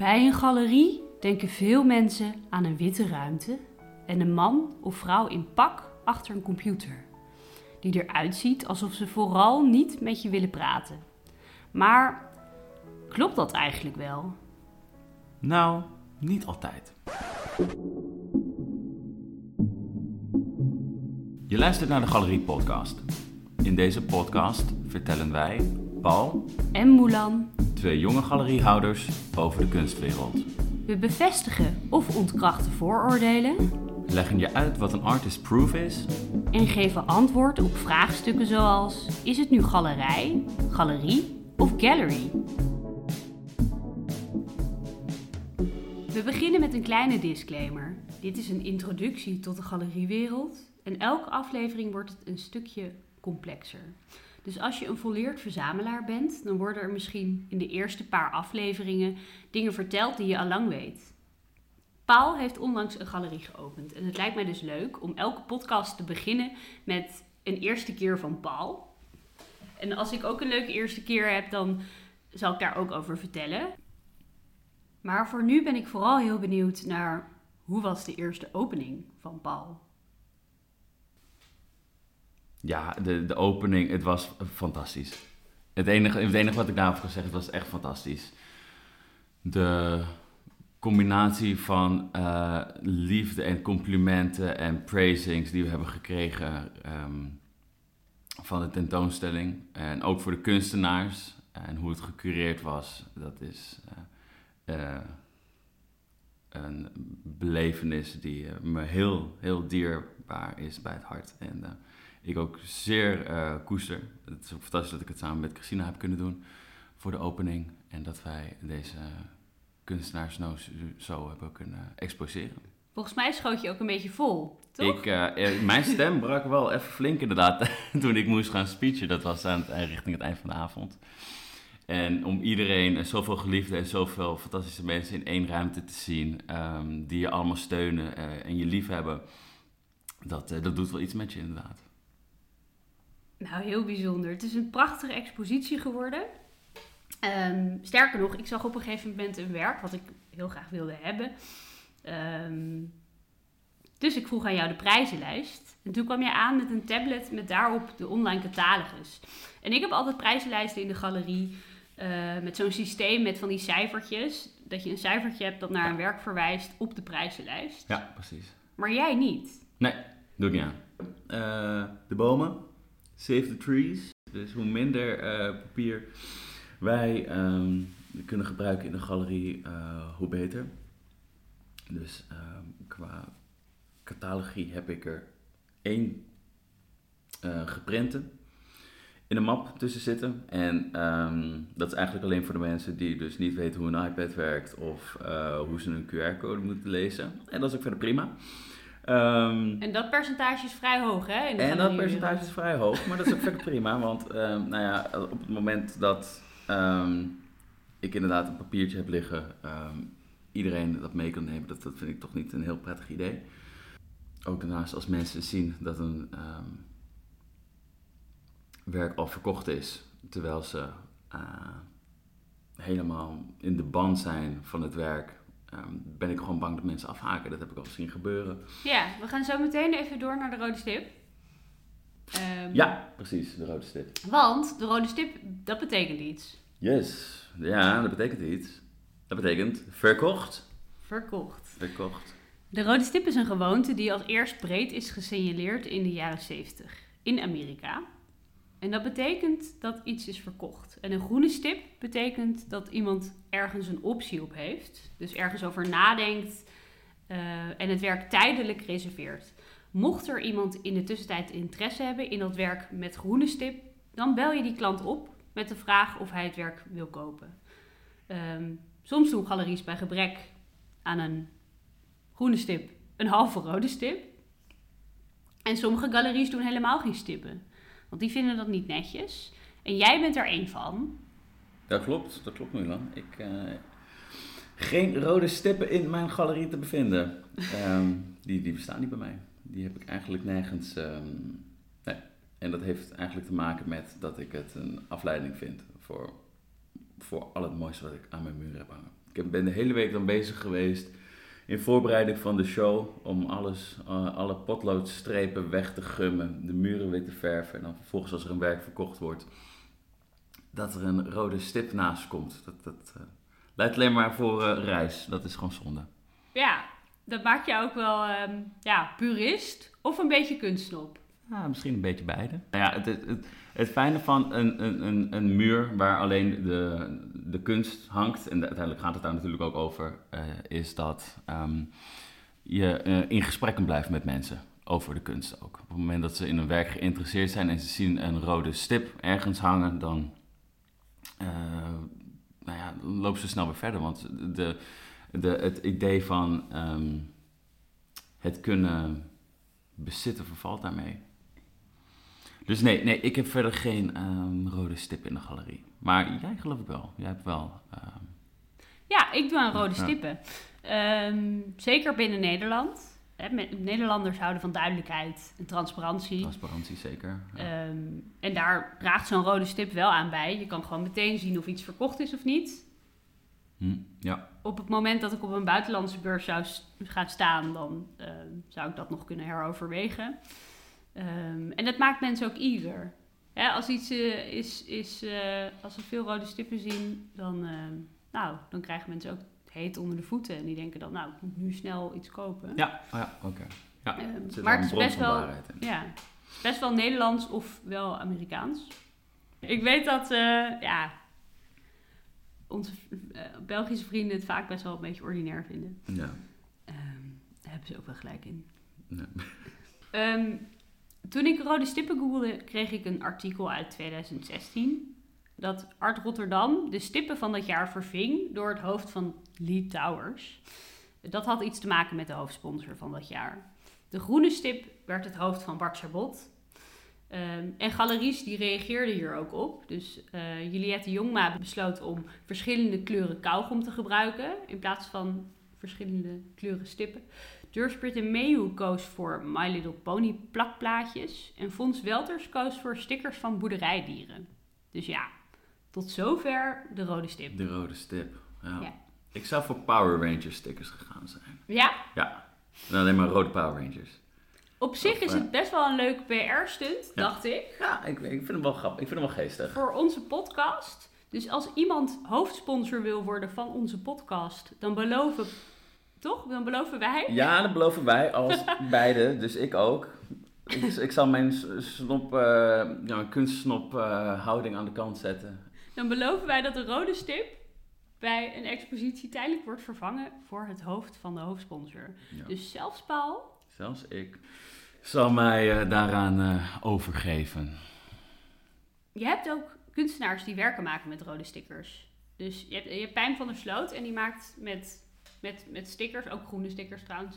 Bij een galerie denken veel mensen aan een witte ruimte en een man of vrouw in pak achter een computer. Die eruit ziet alsof ze vooral niet met je willen praten. Maar klopt dat eigenlijk wel? Nou, niet altijd. Je luistert naar de Galerie Podcast. In deze podcast vertellen wij, Paul, En Mulan, twee jonge galeriehouders over de kunstwereld. we bevestigen of ontkrachten vooroordelen Leggen je uit wat een artist proof is en geven antwoord op vraagstukken zoals: is het nu galerij, galerie of gallery? We beginnen met een kleine disclaimer. Dit is een introductie tot de galeriewereld en elke aflevering wordt het een stukje complexer. Dus als je een volleerd verzamelaar bent, dan worden er misschien in de eerste paar afleveringen dingen verteld die je al lang weet. Paul heeft onlangs een galerie geopend en het lijkt mij dus leuk om elke podcast te beginnen met een eerste keer van Paul. En als ik ook een leuke eerste keer heb, dan zal ik daar ook over vertellen. Maar voor nu ben ik vooral heel benieuwd naar hoe was de eerste opening van Paul? Ja, de, de opening, het was fantastisch. Het enige, het enige wat ik daarover kan zeggen, was echt fantastisch. De combinatie van eh, liefde en complimenten en praisings die we hebben gekregen ehm, van de tentoonstelling. En ook voor de kunstenaars en hoe het gecureerd was, dat is eh, een belevenis die me heel, heel dierbaar is bij het hart. En ik ook zeer eh, koester. Het is ook fantastisch dat ik het samen met Christina heb kunnen doen voor de opening. En dat wij deze kunstenaars nou zo- hebben kunnen exposeren. Volgens mij schoot je ook een beetje vol, toch? Ik, eh, eh, mijn stem brak wel even flink inderdaad toen ik moest gaan speechen. Dat was aan het, richting het eind van de avond. En om iedereen, en zoveel geliefden en zoveel fantastische mensen in één ruimte te zien, ehm, die je allemaal steunen en je lief hebben, dat, dat doet wel iets met je inderdaad. Nou, heel bijzonder. Het is een prachtige expositie geworden. Ehm, sterker nog, ik zag op een gegeven moment een werk wat ik heel graag wilde hebben. Ehm, dus ik vroeg aan jou de prijzenlijst. En toen kwam jij aan met een tablet met daarop de online catalogus. En ik heb altijd prijzenlijsten in de galerie eh, met zo'n systeem met van die cijfertjes. Dat je een cijfertje hebt dat naar een werk verwijst op de prijzenlijst. Ja, precies. Maar jij niet. Nee, doe ik niet aan. Eh, de bomen, save the trees. Dus hoe minder eh, papier wij ehm, kunnen gebruiken in de galerie, eh, hoe beter. Dus ehm, qua catalogie heb ik er één eh geprinte in een map tussen zitten. En ehm, dat is eigenlijk alleen voor de mensen die dus niet weten hoe een iPad werkt of hoe ze een QR-code moeten lezen. En dat is ook verder prima. Ehm, En dat percentage is vrij hoog, hè? in de en dat percentage is vrij hoog, maar dat is ook verder prima. Want ehm, nou ja, op het moment dat ehm, ik inderdaad een papiertje heb liggen, iedereen dat mee kan nemen, dat, dat vind ik toch niet een heel prettig idee. Ook daarnaast als mensen zien dat een werk al verkocht is, terwijl ze eh, helemaal in de band zijn van het werk, ehm, ben ik gewoon bang dat mensen afhaken. Dat heb ik al gezien gebeuren. Ja, we gaan zo meteen even door naar de rode stip. Ehm, Ja, precies, de rode stip. Want de rode stip, dat betekent iets. Yes, ja, dat betekent iets. Dat betekent verkocht. Verkocht. Verkocht. De rode stip is een gewoonte die als eerst breed is gesignaleerd in de jaren 70 in Amerika. En dat betekent dat iets is verkocht. En een groene stip betekent dat iemand ergens een optie op heeft. Dus ergens over nadenkt eh, en het werk tijdelijk reserveert. Mocht er iemand in de tussentijd interesse hebben in dat werk met groene stip, dan bel je die klant op met de vraag of hij het werk wil kopen. Ehm, soms doen galeries bij gebrek aan een groene stip een halve rode stip. En sommige galeries doen helemaal geen stippen. Want die vinden dat niet netjes. En jij bent er één van. Dat klopt, dat klopt Milan. Ik, eh, geen rode stippen in mijn galerie te bevinden. Ehm, die, die bestaan niet bij mij. Die heb ik eigenlijk nergens. ehm, nee. En dat heeft eigenlijk te maken met dat ik het een afleiding vind voor, voor al het mooiste wat ik aan mijn muur heb hangen. Ik ben de hele week dan bezig geweest in voorbereiding van de show om alles, uh, alle potloodstrepen weg te gummen, de muren wit te verven en dan vervolgens als er een werk verkocht wordt, dat er een rode stip naast komt. Dat, dat uh, leidt alleen maar voor uh, reis. Dat is gewoon zonde. Ja, dat maakt jou ook wel um, ja, purist of een beetje kunstnop. Ja, misschien een beetje beide. Nou ja, het, het, het, fijne van een, een, een, een, muur waar alleen de, de kunst hangt, en uiteindelijk gaat het daar natuurlijk ook over, uh, is dat um, je uh, in gesprekken blijft met mensen over de kunst ook. Op het moment dat ze in een werk geïnteresseerd zijn en ze zien een rode stip ergens hangen, dan uh, nou ja, lopen ze snel weer verder. Want de, de, het idee van um, het kunnen bezitten vervalt daarmee. Dus nee, nee, ik heb verder geen um, rode stip in de galerie. Maar jij geloof ik wel. Jij hebt wel. Um... Ja, ik doe aan rode ja. stippen. Um, zeker binnen Nederland. Nederlanders houden van duidelijkheid en transparantie. Transparantie, zeker. Ja. en daar draagt zo'n rode stip wel aan bij. Je kan gewoon meteen zien of iets verkocht is of niet. Hm, ja. Op het moment dat ik op een buitenlandse beurs zou gaan staan, dan uh, zou ik dat nog kunnen heroverwegen. Um, en dat maakt mensen ook eager. Ja, als iets uh, is, is uh, als ze veel rode stippen zien, dan, uh, nou, dan krijgen mensen ook heet onder de voeten. En die denken dan, nou, ik moet nu snel iets kopen. Ja, oh ja oké. Okay. Ja, um, het maar het is best wel, ja, best wel Nederlands of wel Amerikaans. Ik weet dat, ja, onze Belgische vrienden het vaak best wel een beetje ordinair vinden. Ja. Um, daar hebben ze ook wel gelijk in. Nee. um, toen ik rode stippen googelde, kreeg ik een artikel uit 2016. Dat Art Rotterdam de stippen van dat jaar verving door het hoofd van Lee Towers. Dat had iets te maken met de hoofdsponsor van dat jaar. De groene stip werd het hoofd van Bart Chabot. Um, en galeries die reageerden hier ook op. Dus uh, Juliette Jongma besloot om verschillende kleuren kauwgom te gebruiken in plaats van verschillende kleuren stippen. Dursprit en Meeuw koos voor My Little Pony plakplaatjes. En Fons Welters koos voor stickers van boerderijdieren. Dus ja, tot zover de rode stip. De rode stip, ja. ja. Ik zou voor Power Rangers stickers gegaan zijn. Ja? Ja, en alleen maar rode Power Rangers. Op zich of, is het best wel een leuk PR-stunt, ja. dacht ik. Ja, ik, ik vind hem wel grappig. Ik vind hem wel geestig. Voor onze podcast. Dus als iemand hoofdsponsor wil worden van onze podcast, dan beloven toch? Dan beloven wij? Ja, dat beloven wij als beide. Dus ik ook. Ik, ik zal mijn snop, uh, ja, kunstsnop uh, houding aan de kant zetten. Dan beloven wij dat de rode stip bij een expositie tijdelijk wordt vervangen voor het hoofd van de hoofdsponsor. Ja. Dus zelfs Paul. Zelfs ik zal mij uh, daaraan overgeven. Je hebt ook kunstenaars die werken maken met rode stickers. Dus je hebt, je hebt Pijn van der Sloot en die maakt met met, met stickers, ook groene stickers trouwens,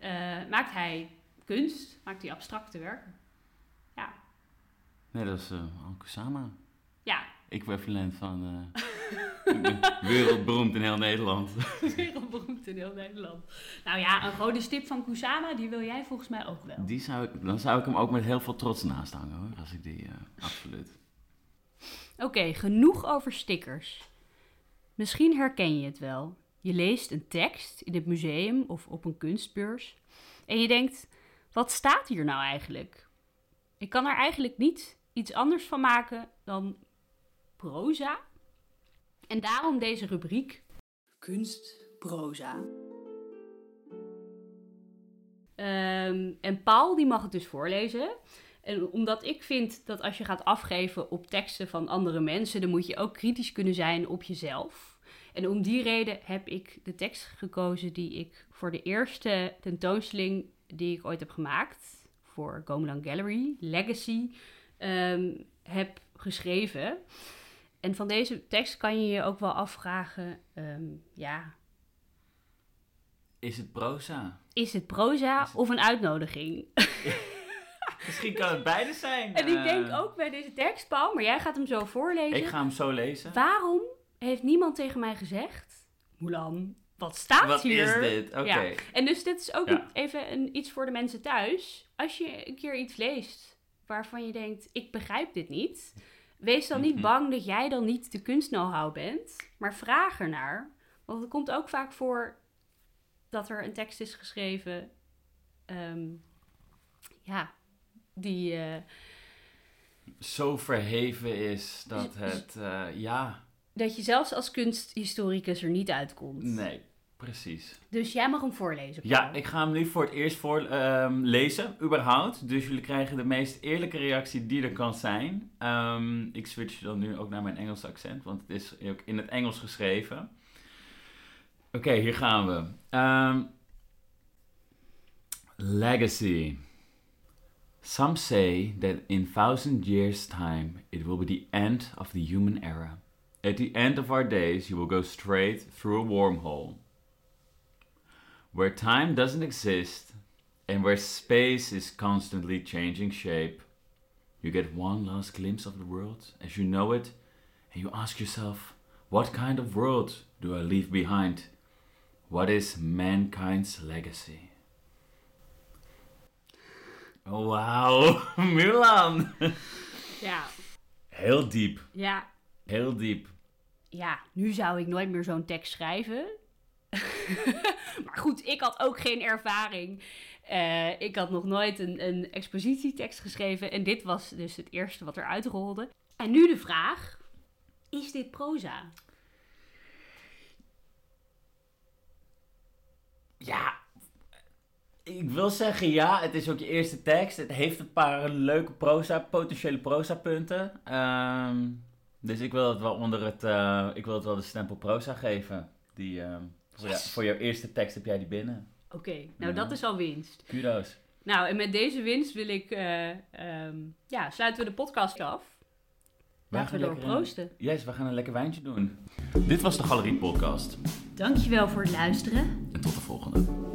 uh, maakt hij kunst, maakt hij abstracte werken. Ja. Nee, dat is uh, Kusama. Ja. Equivalent van uh, wereldberoemd in heel Nederland. wereldberoemd in heel Nederland. Nou ja, een rode stip van Kusama, die wil jij volgens mij ook wel. Die zou ik, dan zou ik hem ook met heel veel trots naast hangen hoor, als ik die, absoluut. Oké, okay, genoeg over stickers. Misschien herken je het wel. Je leest een tekst in het museum of op een kunstbeurs en je denkt: wat staat hier nou eigenlijk? Ik kan er eigenlijk niet iets anders van maken dan proza. En daarom deze rubriek: Kunstproza. Um, en Paul die mag het dus voorlezen. En omdat ik vind dat als je gaat afgeven op teksten van andere mensen, dan moet je ook kritisch kunnen zijn op jezelf. En om die reden heb ik de tekst gekozen die ik voor de eerste tentoonstelling die ik ooit heb gemaakt voor Gomelan Gallery, Legacy, um, heb geschreven. En van deze tekst kan je je ook wel afvragen, um, ja. Is het proza? Is het proza of een uitnodiging? Misschien kan het beide zijn. En ik denk ook bij deze tekst, Paul, maar jij gaat hem zo voorlezen. Ik ga hem zo lezen. Waarom heeft niemand tegen mij gezegd... Mulan, wat staat wat hier? Wat is dit? Oké. Okay. Ja. En dus dit is ook ja. even een, iets voor de mensen thuis. Als je een keer iets leest waarvan je denkt, ik begrijp dit niet... Wees dan niet Mhm. bang dat jij dan niet de kunst know-how bent, maar vraag ernaar. Want het komt ook vaak voor dat er een tekst is geschreven. ehm, ja, die. eh, Zo verheven is dat Dus- het, eh, ja, dat je zelfs als kunsthistoricus er niet uitkomt. nee, precies. Dus jij mag hem voorlezen. Ja, ik ga hem nu voor het eerst voorlezen, lezen, überhaupt. Dus jullie krijgen de meest eerlijke reactie die er kan zijn. Ehm, ik switch dan nu ook naar mijn Engelse accent, want het is ook in het Engels geschreven. Oké, hier gaan we. Ehm, legacy. Some say that in thousand years' time it will be the end of the human era. At the end of our days, you will go straight through a wormhole where time doesn't exist and where space is constantly changing shape. You get one last glimpse of the world as you know it, and you ask yourself, what kind of world do I leave behind? What is mankind's legacy? Oh, wauw, Milan! Ja, Heel diep, ja, heel diep. Ja, nu zou ik nooit meer zo'n tekst schrijven. maar goed, ik had ook geen ervaring. Eh, ik had nog nooit een, een expositietekst geschreven. En dit was dus het eerste wat eruit rolde. En nu de vraag: is dit proza? Ja, ik wil zeggen ja, het is ook je eerste tekst. Het heeft een paar leuke proza, potentiële proza punten. Ehm, dus ik wil het wel onder het, eh, ik wil het wel de stempel proza geven. Die, ehm, voor, jou- voor jouw eerste tekst heb jij die binnen. Oké, nou Ja. dat is al winst. Kudos. Nou, en met deze winst wil ik, eh, ehm, ja, sluiten we de podcast af. Wij Laten we door lekker, proosten. Yes, we gaan een lekker wijntje doen. Dit was de Galerie Podcast. Dankjewel voor het luisteren. En tot de volgende.